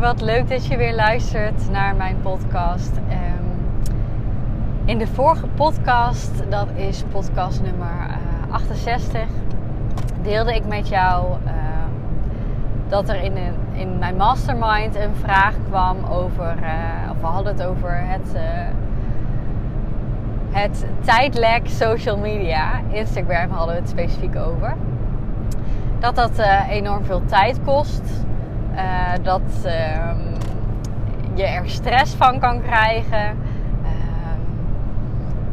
Wat leuk dat je weer luistert naar mijn podcast. Ehm, in de vorige podcast, dat is podcast nummer 68, eh, deelde ik met jou ehm, dat er in, een, in mijn mastermind een vraag kwam over, uh, of we hadden het over het, uh, het tijdlek social media. Instagram hadden we het specifiek over. Dat dat enorm veel tijd kost uh, dat uh, je er stress van kan krijgen. Uh,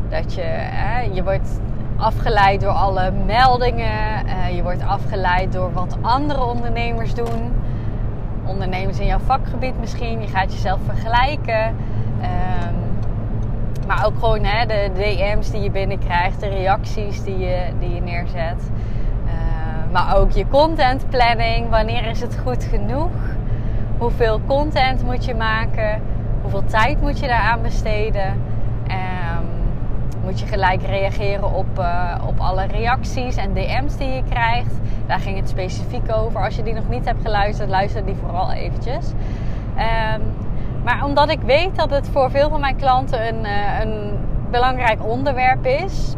dat je, je wordt afgeleid door alle meldingen. Eh, je wordt afgeleid door wat andere ondernemers doen. Ondernemers in jouw vakgebied misschien. Je gaat jezelf vergelijken. Ehm, maar ook gewoon hè, de DM's die je binnenkrijgt, de reacties die je, die je neerzet. Maar ook je contentplanning. Wanneer is het goed genoeg? Hoeveel content moet je maken? Hoeveel tijd moet je daaraan besteden? Um, moet je gelijk reageren op, uh, op alle reacties en DM's die je krijgt? Daar ging het specifiek over. Als je die nog niet hebt geluisterd, luister die vooral eventjes. Um, maar omdat ik weet dat het voor veel van mijn klanten een, uh, een belangrijk onderwerp is.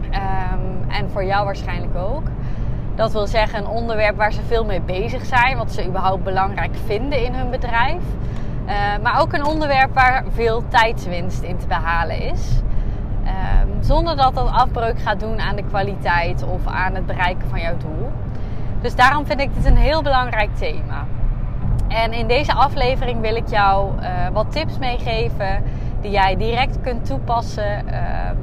Um, en voor jou waarschijnlijk ook dat wil zeggen een onderwerp waar ze veel mee bezig zijn, wat ze überhaupt belangrijk vinden in hun bedrijf. Uh, maar ook een onderwerp waar veel tijdswinst in te behalen is. Uh, zonder dat dat afbreuk gaat doen aan de kwaliteit of aan het bereiken van jouw doel. Dus daarom vind ik dit een heel belangrijk thema. En in deze aflevering wil ik jou uh, wat tips meegeven die jij direct kunt toepassen ehm,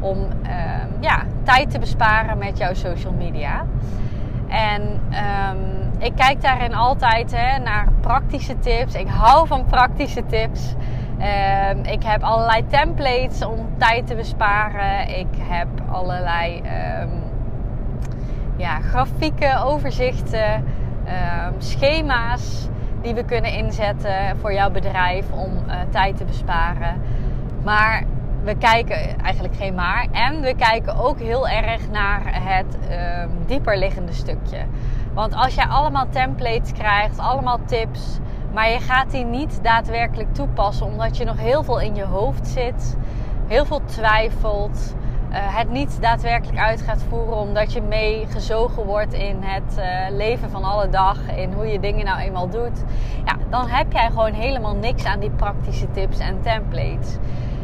om ehm, ja, tijd te besparen met jouw social media. En um, ik kijk daarin altijd hè, naar praktische tips. Ik hou van praktische tips. Um, ik heb allerlei templates om tijd te besparen. Ik heb allerlei um, ja, grafieken, overzichten, schema's die we kunnen inzetten voor jouw bedrijf om uh, tijd te besparen. Maar we kijken eigenlijk geen maar. En we kijken ook heel erg naar het uh, dieper liggende stukje. Want als jij allemaal templates krijgt, allemaal tips, maar je gaat die niet daadwerkelijk toepassen omdat je nog heel veel in je hoofd zit, heel veel twijfelt, uh, het niet daadwerkelijk uit gaat voeren omdat je meegezogen wordt in het uh, leven van alle dag, in hoe je dingen nou eenmaal doet, ja, dan heb jij gewoon helemaal niks aan die praktische tips en templates.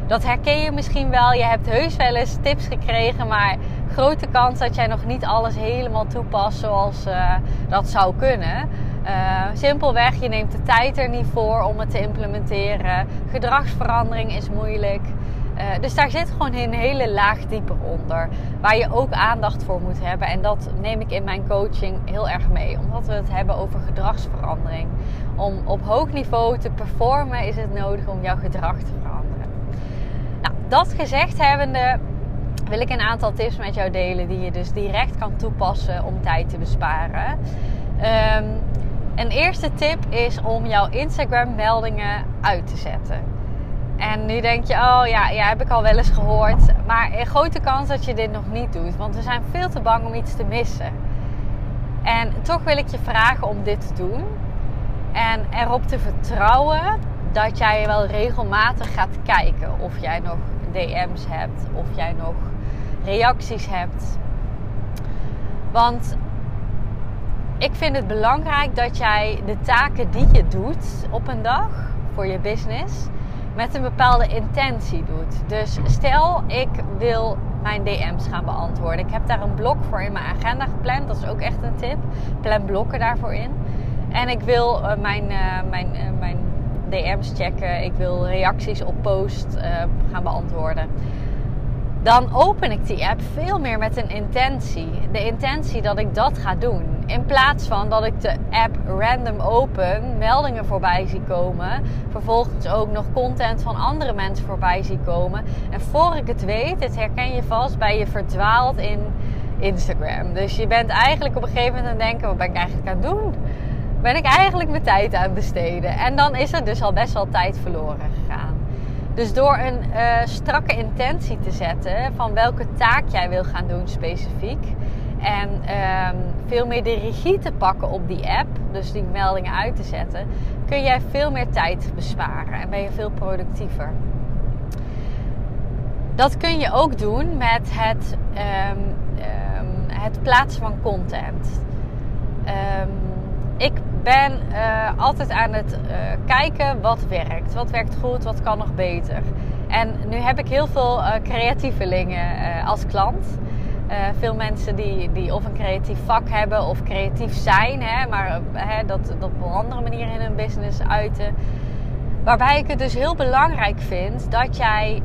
Dat herken je misschien wel. Je hebt heus wel eens tips gekregen, maar grote kans dat jij nog niet alles helemaal toepast zoals uh, dat zou kunnen. Uh, simpelweg, je neemt de tijd er niet voor om het te implementeren. Gedragsverandering is moeilijk. Uh, dus daar zit gewoon een hele laag dieper onder. Waar je ook aandacht voor moet hebben. En dat neem ik in mijn coaching heel erg mee. Omdat we het hebben over gedragsverandering. Om op hoog niveau te performen is het nodig om jouw gedrag te veranderen dat gezegd hebbende wil ik een aantal tips met jou delen die je dus direct kan toepassen om tijd te besparen. Um, een eerste tip is om jouw Instagram meldingen uit te zetten. En nu denk je, oh ja, ja, heb ik al wel eens gehoord. Maar een grote kans dat je dit nog niet doet. Want we zijn veel te bang om iets te missen. En toch wil ik je vragen om dit te doen. En erop te vertrouwen dat jij wel regelmatig gaat kijken of jij nog DM's hebt of jij nog reacties hebt. Want ik vind het belangrijk dat jij de taken die je doet op een dag voor je business met een bepaalde intentie doet. Dus stel ik wil mijn DM's gaan beantwoorden. Ik heb daar een blok voor in mijn agenda gepland. Dat is ook echt een tip. Plan blokken daarvoor in. En ik wil uh, mijn, uh, mijn, uh, mijn DM's checken, ik wil reacties op post uh, gaan beantwoorden. Dan open ik die app veel meer met een intentie. De intentie dat ik dat ga doen. in plaats van dat ik de app random open, meldingen voorbij zie komen. Vervolgens ook nog content van andere mensen voorbij zie komen. En voor ik het weet, dit herken je vast, ben je verdwaald in Instagram. Dus je bent eigenlijk op een gegeven moment aan het denken: wat ben ik eigenlijk aan het doen? Ben ik eigenlijk mijn tijd aan het besteden? En dan is er dus al best wel tijd verloren gegaan. Dus door een uh, strakke intentie te zetten van welke taak jij wil gaan doen specifiek. En um, veel meer de regie te pakken op die app, dus die meldingen uit te zetten, kun jij veel meer tijd besparen en ben je veel productiever. Dat kun je ook doen met het, um, um, het plaatsen van content. ik ben uh, altijd aan het uh, kijken wat werkt. Wat werkt goed, wat kan nog beter. En nu heb ik heel veel uh, creatievelingen als klant. veel mensen die, die of een creatief vak hebben of creatief zijn, hè, maar hè, dat, dat op een andere manier in hun business uiten. Waarbij ik het dus heel belangrijk vind dat jij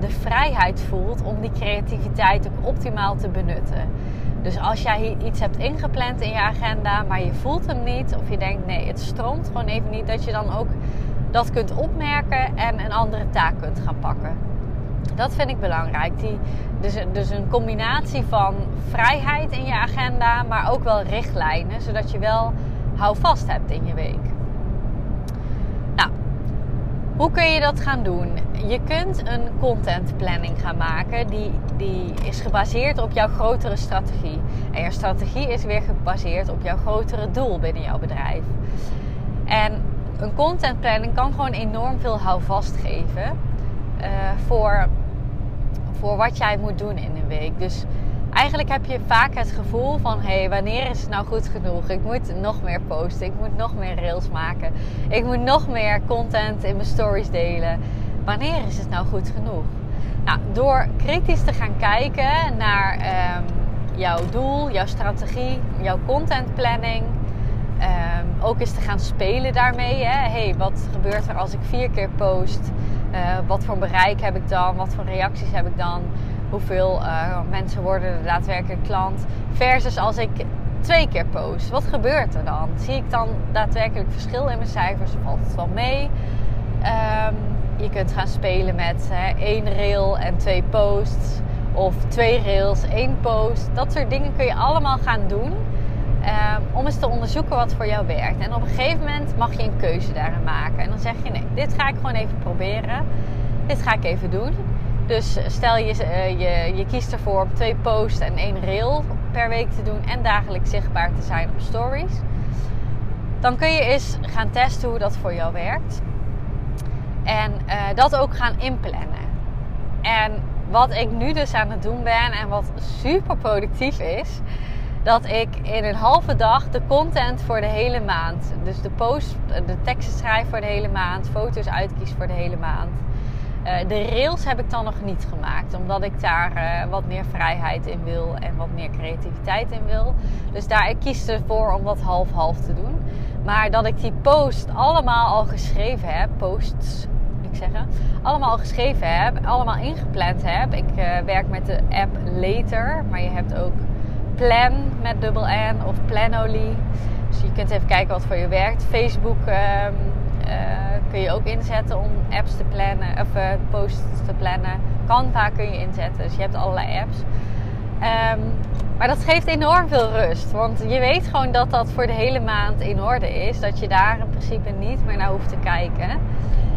de vrijheid voelt om die creativiteit ook optimaal te benutten. Dus als jij iets hebt ingepland in je agenda, maar je voelt hem niet, of je denkt nee, het stroomt gewoon even niet, dat je dan ook dat kunt opmerken en een andere taak kunt gaan pakken. Dat vind ik belangrijk. Die, dus, dus een combinatie van vrijheid in je agenda, maar ook wel richtlijnen, zodat je wel houvast hebt in je week. Hoe kun je dat gaan doen? Je kunt een contentplanning gaan maken die, die is gebaseerd op jouw grotere strategie. En jouw strategie is weer gebaseerd op jouw grotere doel binnen jouw bedrijf. En een contentplanning kan gewoon enorm veel houvast geven uh, voor, voor wat jij moet doen in een week. Dus eigenlijk heb je vaak het gevoel van: hé, hey, wanneer is het nou goed genoeg? Ik moet nog meer posten, ik moet nog meer rails maken, ik moet nog meer content in mijn stories delen. Wanneer is het nou goed genoeg? Nou, door kritisch te gaan kijken naar um, jouw doel, jouw strategie, jouw contentplanning. Um, ook eens te gaan spelen daarmee. Hè? hey, wat gebeurt er als ik vier keer post? Uh, wat voor bereik heb ik dan? Wat voor reacties heb ik dan? Hoeveel uh, mensen worden er daadwerkelijk klant. Versus als ik twee keer post. Wat gebeurt er dan? Zie ik dan daadwerkelijk verschil in mijn cijfers? Valt het wel mee? Um, je kunt gaan spelen met hè, één rail en twee posts. Of twee rails, één post. Dat soort dingen kun je allemaal gaan doen. Um, om eens te onderzoeken wat voor jou werkt. En op een gegeven moment mag je een keuze daarin maken. En dan zeg je: nee, dit ga ik gewoon even proberen. Dit ga ik even doen. Dus stel je, uh, je, je kiest ervoor om twee posts en één reel per week te doen en dagelijks zichtbaar te zijn op stories. Dan kun je eens gaan testen hoe dat voor jou werkt. En uh, dat ook gaan inplannen. En wat ik nu dus aan het doen ben en wat super productief is, dat ik in een halve dag de content voor de hele maand, dus de post, de teksten schrijf voor de hele maand, foto's uitkies voor de hele maand eh, de rails heb ik dan nog niet gemaakt, omdat ik daar uh, wat meer vrijheid in wil en wat meer creativiteit in wil. Dus daar ik kies ervoor om dat half-half te doen. Maar dat ik die post allemaal al geschreven heb, posts moet ik zeggen, allemaal al geschreven heb, allemaal ingepland heb. Ik uh, werk met de app Later, maar je hebt ook Plan met dubbel N of Planoly. Dus je kunt even kijken wat voor je werkt. Facebook. Uh, kun je ook inzetten om apps te plannen of uh, posts te plannen. Canva kun je inzetten, dus je hebt allerlei apps. Um, maar dat geeft enorm veel rust, want je weet gewoon dat dat voor de hele maand in orde is. Dat je daar in principe niet meer naar hoeft te kijken.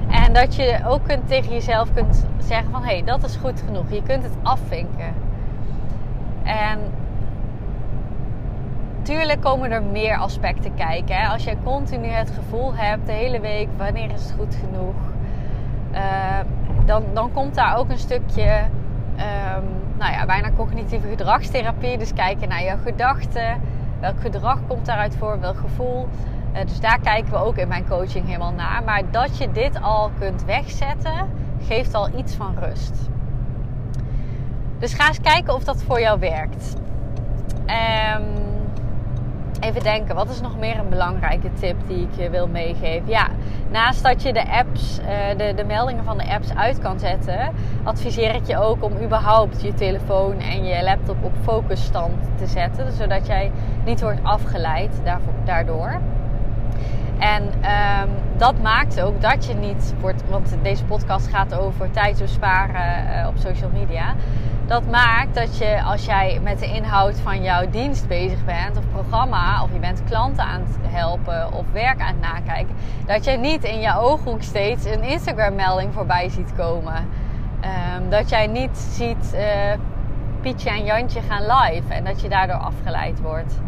En dat je ook kunt, tegen jezelf kunt zeggen van hé, hey, dat is goed genoeg. Je kunt het afvinken. En Tuurlijk komen er meer aspecten kijken. Hè? Als jij continu het gevoel hebt de hele week, wanneer is het goed genoeg? Uh, dan, dan komt daar ook een stukje, um, nou ja, bijna cognitieve gedragstherapie. Dus kijken naar jouw gedachten. Welk gedrag komt daaruit voor? Welk gevoel? Uh, dus daar kijken we ook in mijn coaching helemaal naar. Maar dat je dit al kunt wegzetten, geeft al iets van rust. Dus ga eens kijken of dat voor jou werkt. Um, Even denken, wat is nog meer een belangrijke tip die ik je wil meegeven? Ja, naast dat je de apps, eh, de, de meldingen van de apps uit kan zetten, adviseer ik je ook om überhaupt je telefoon en je laptop op focusstand te zetten, zodat jij niet wordt afgeleid daardoor. En um, dat maakt ook dat je niet wordt, want deze podcast gaat over tijd besparen uh, op social media. Dat maakt dat je als jij met de inhoud van jouw dienst bezig bent, of programma, of je bent klanten aan het helpen of werk aan het nakijken, dat jij niet in je ooghoek steeds een Instagram-melding voorbij ziet komen. Um, dat jij niet ziet uh, Pietje en Jantje gaan live en dat je daardoor afgeleid wordt.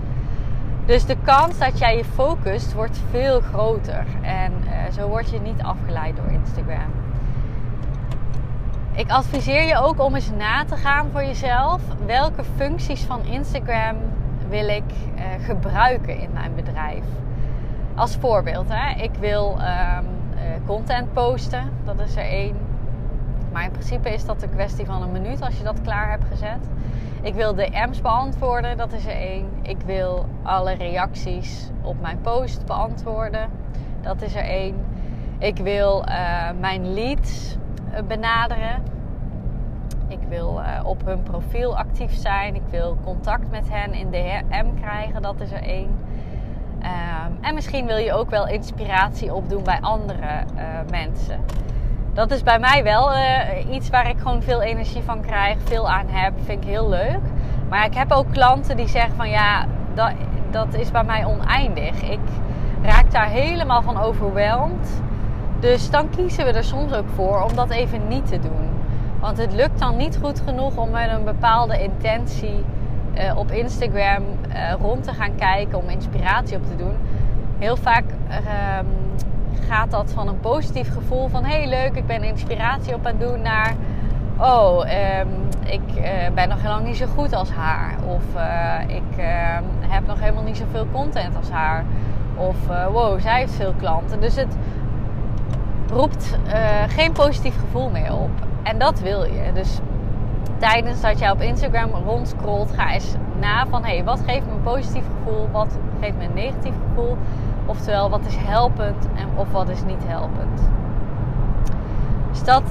Dus de kans dat jij je focust wordt veel groter. En uh, zo word je niet afgeleid door Instagram. Ik adviseer je ook om eens na te gaan voor jezelf. Welke functies van Instagram wil ik uh, gebruiken in mijn bedrijf? Als voorbeeld, hè? ik wil um, uh, content posten. Dat is er één. Maar in principe is dat een kwestie van een minuut als je dat klaar hebt gezet. Ik wil DM's beantwoorden, dat is er één. Ik wil alle reacties op mijn post beantwoorden, dat is er één. Ik wil uh, mijn leads eh, benaderen. Ik wil uh, op hun profiel actief zijn. Ik wil contact met hen in DM krijgen, dat is er één. Um, en misschien wil je ook wel inspiratie opdoen bij andere mensen dat is bij mij wel iets waar ik gewoon veel energie van krijg, veel aan heb. Vind ik heel leuk. Maar ik heb ook klanten die zeggen van ja, dat, dat is bij mij oneindig. Ik raak daar helemaal van overweldigd. Dus dan kiezen we er soms ook voor om dat even niet te doen. Want het lukt dan niet goed genoeg om met een bepaalde intentie uh, op Instagram uh, rond te gaan kijken om inspiratie op te doen. Heel vaak ehm, gaat dat van een positief gevoel van hey leuk, ik ben inspiratie op aan het doen naar oh, um, ik uh, ben nog helemaal niet zo goed als haar. Of ik uh, heb nog helemaal niet zoveel content als haar. Of eh, wow, zij heeft veel klanten. Dus het roept geen positief gevoel meer op. En dat wil je. Dus tijdens dat jij op Instagram rondscrollt, ga eens na van hé, hey, wat geeft me een positief gevoel? Wat geeft me een negatief gevoel? Oftewel, wat is helpend en of wat is niet helpend. Dus dat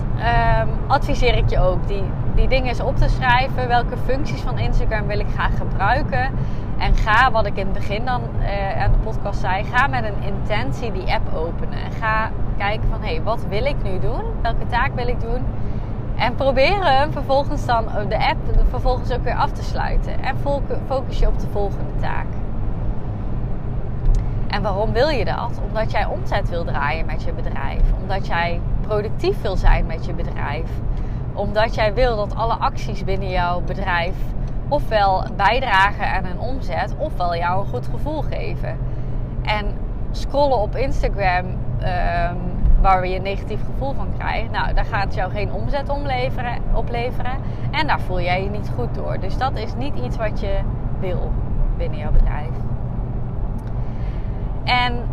um, adviseer ik je ook. Die, die dingen eens op te schrijven. Welke functies van Instagram wil ik graag gebruiken. En ga, wat ik in het begin dan uh, aan de podcast zei, ga met een intentie die app openen. En ga kijken van, hé, hey, wat wil ik nu doen? Welke taak wil ik doen? En probeer hem vervolgens dan de app vervolgens ook weer af te sluiten. En focus je op de volgende taak. En waarom wil je dat? Omdat jij omzet wil draaien met je bedrijf. Omdat jij productief wil zijn met je bedrijf. Omdat jij wil dat alle acties binnen jouw bedrijf ofwel bijdragen aan een omzet, ofwel jou een goed gevoel geven. En scrollen op Instagram, um, waar je een negatief gevoel van krijgt, nou, daar gaat jou geen omzet opleveren, opleveren. En daar voel jij je niet goed door. Dus dat is niet iets wat je wil binnen jouw bedrijf. En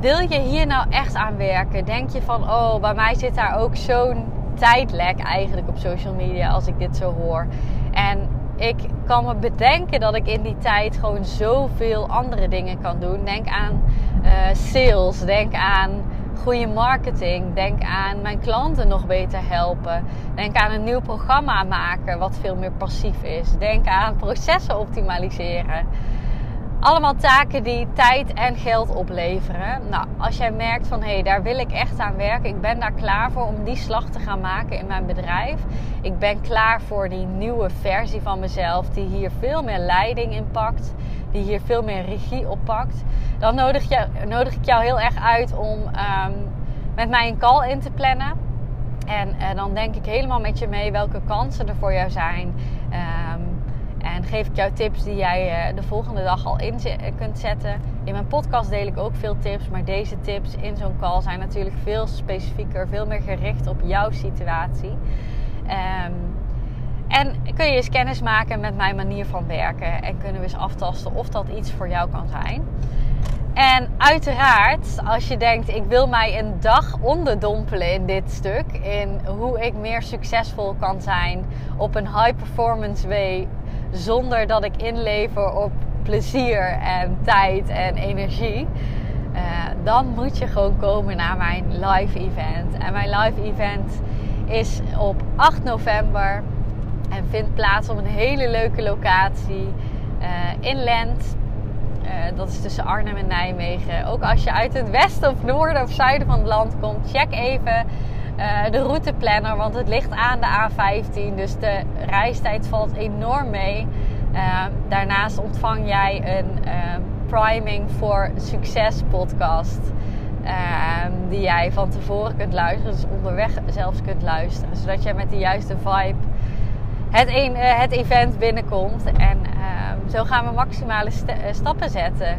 wil je hier nou echt aan werken? Denk je van, oh, bij mij zit daar ook zo'n tijdlek eigenlijk op social media als ik dit zo hoor. En ik kan me bedenken dat ik in die tijd gewoon zoveel andere dingen kan doen. Denk aan uh, sales, denk aan goede marketing, denk aan mijn klanten nog beter helpen. Denk aan een nieuw programma maken wat veel meer passief is. Denk aan processen optimaliseren allemaal taken die tijd en geld opleveren. Nou, als jij merkt van hé, hey, daar wil ik echt aan werken. Ik ben daar klaar voor om die slag te gaan maken in mijn bedrijf. Ik ben klaar voor die nieuwe versie van mezelf die hier veel meer leiding in pakt. Die hier veel meer regie op pakt. Dan nodig, je, nodig ik jou heel erg uit om um, met mij een call in te plannen. En uh, dan denk ik helemaal met je mee welke kansen er voor jou zijn. Um, en geef ik jou tips die jij eh, de volgende dag al in kunt zetten. In mijn podcast deel ik ook veel tips. Maar deze tips in zo'n call zijn natuurlijk veel specifieker. Veel meer gericht op jouw situatie. Um, en kun je eens kennis maken met mijn manier van werken. En kunnen we eens aftasten of dat iets voor jou kan zijn. En uiteraard, als je denkt, ik wil mij een dag onderdompelen in dit stuk. In hoe ik meer succesvol kan zijn op een high performance way zonder dat ik inlever op plezier en tijd en energie. Uh, dan moet je gewoon komen naar mijn live event. En mijn live event is op 8 november en vindt plaats op een hele leuke locatie uh, in Lent. Uh, dat is tussen Arnhem en Nijmegen. Ook als je uit het westen of noorden of zuiden van het land komt, check even uh, de routeplanner. Want het ligt aan de A15. Dus de reistijd valt enorm mee. daarnaast ontvang jij een Priming voor Succes podcast. Ehm, die jij van tevoren kunt luisteren, dus onderweg zelfs kunt luisteren. Zodat jij met de juiste vibe het, een, het event binnenkomt. En uh, zo gaan we maximale st stappen zetten.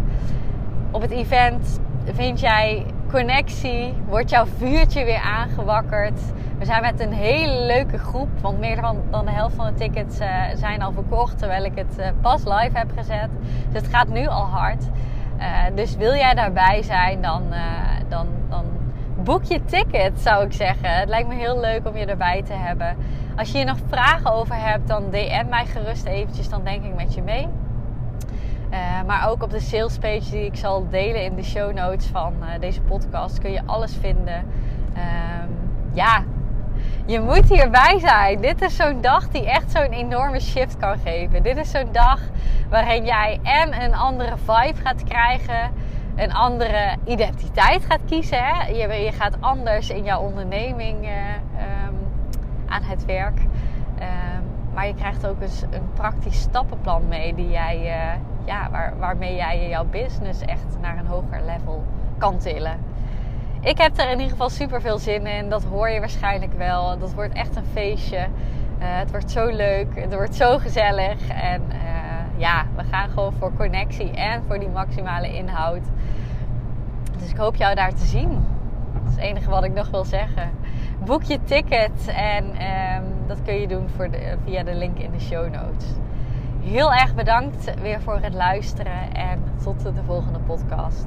Op het event vind jij connectie, wordt jouw vuurtje weer aangewakkerd. We zijn met een hele leuke groep, want meer dan, de helft van de tickets uh, zijn al verkocht terwijl ik het uh, pas live heb gezet. Dus het gaat nu al hard. Uh, dus wil jij daarbij zijn, dan, dan, dan boek je ticket, zou ik zeggen. Het lijkt me heel leuk om je erbij te hebben. Als je hier nog vragen over hebt, dan DM mij gerust eventjes. Dan denk ik met je mee. Uh, maar ook op de sales page die ik zal delen in de show notes van uh, deze podcast kun je alles vinden. Uh, ja, je moet hierbij zijn. Dit is zo'n dag die echt zo'n enorme shift kan geven. Dit is zo'n dag waarin jij en een andere vibe gaat krijgen. Een andere identiteit gaat kiezen. Hè? Je, je gaat anders in jouw onderneming um, aan het werk. Um, maar je krijgt ook eens een praktisch stappenplan mee die jij, ja, waar, waarmee jij jouw business echt naar een hoger level kan tillen. Ik heb er in ieder geval super veel zin in. Dat hoor je waarschijnlijk wel. Dat wordt echt een feestje. Uh, het wordt zo leuk. Het wordt zo gezellig. En uh, ja, we gaan gewoon voor connectie en voor die maximale inhoud. Dus ik hoop jou daar te zien. Dat is het enige wat ik nog wil zeggen. Boek je ticket en um, dat kun je doen voor via de link in de show notes. Heel erg bedankt weer voor het luisteren en tot de volgende podcast.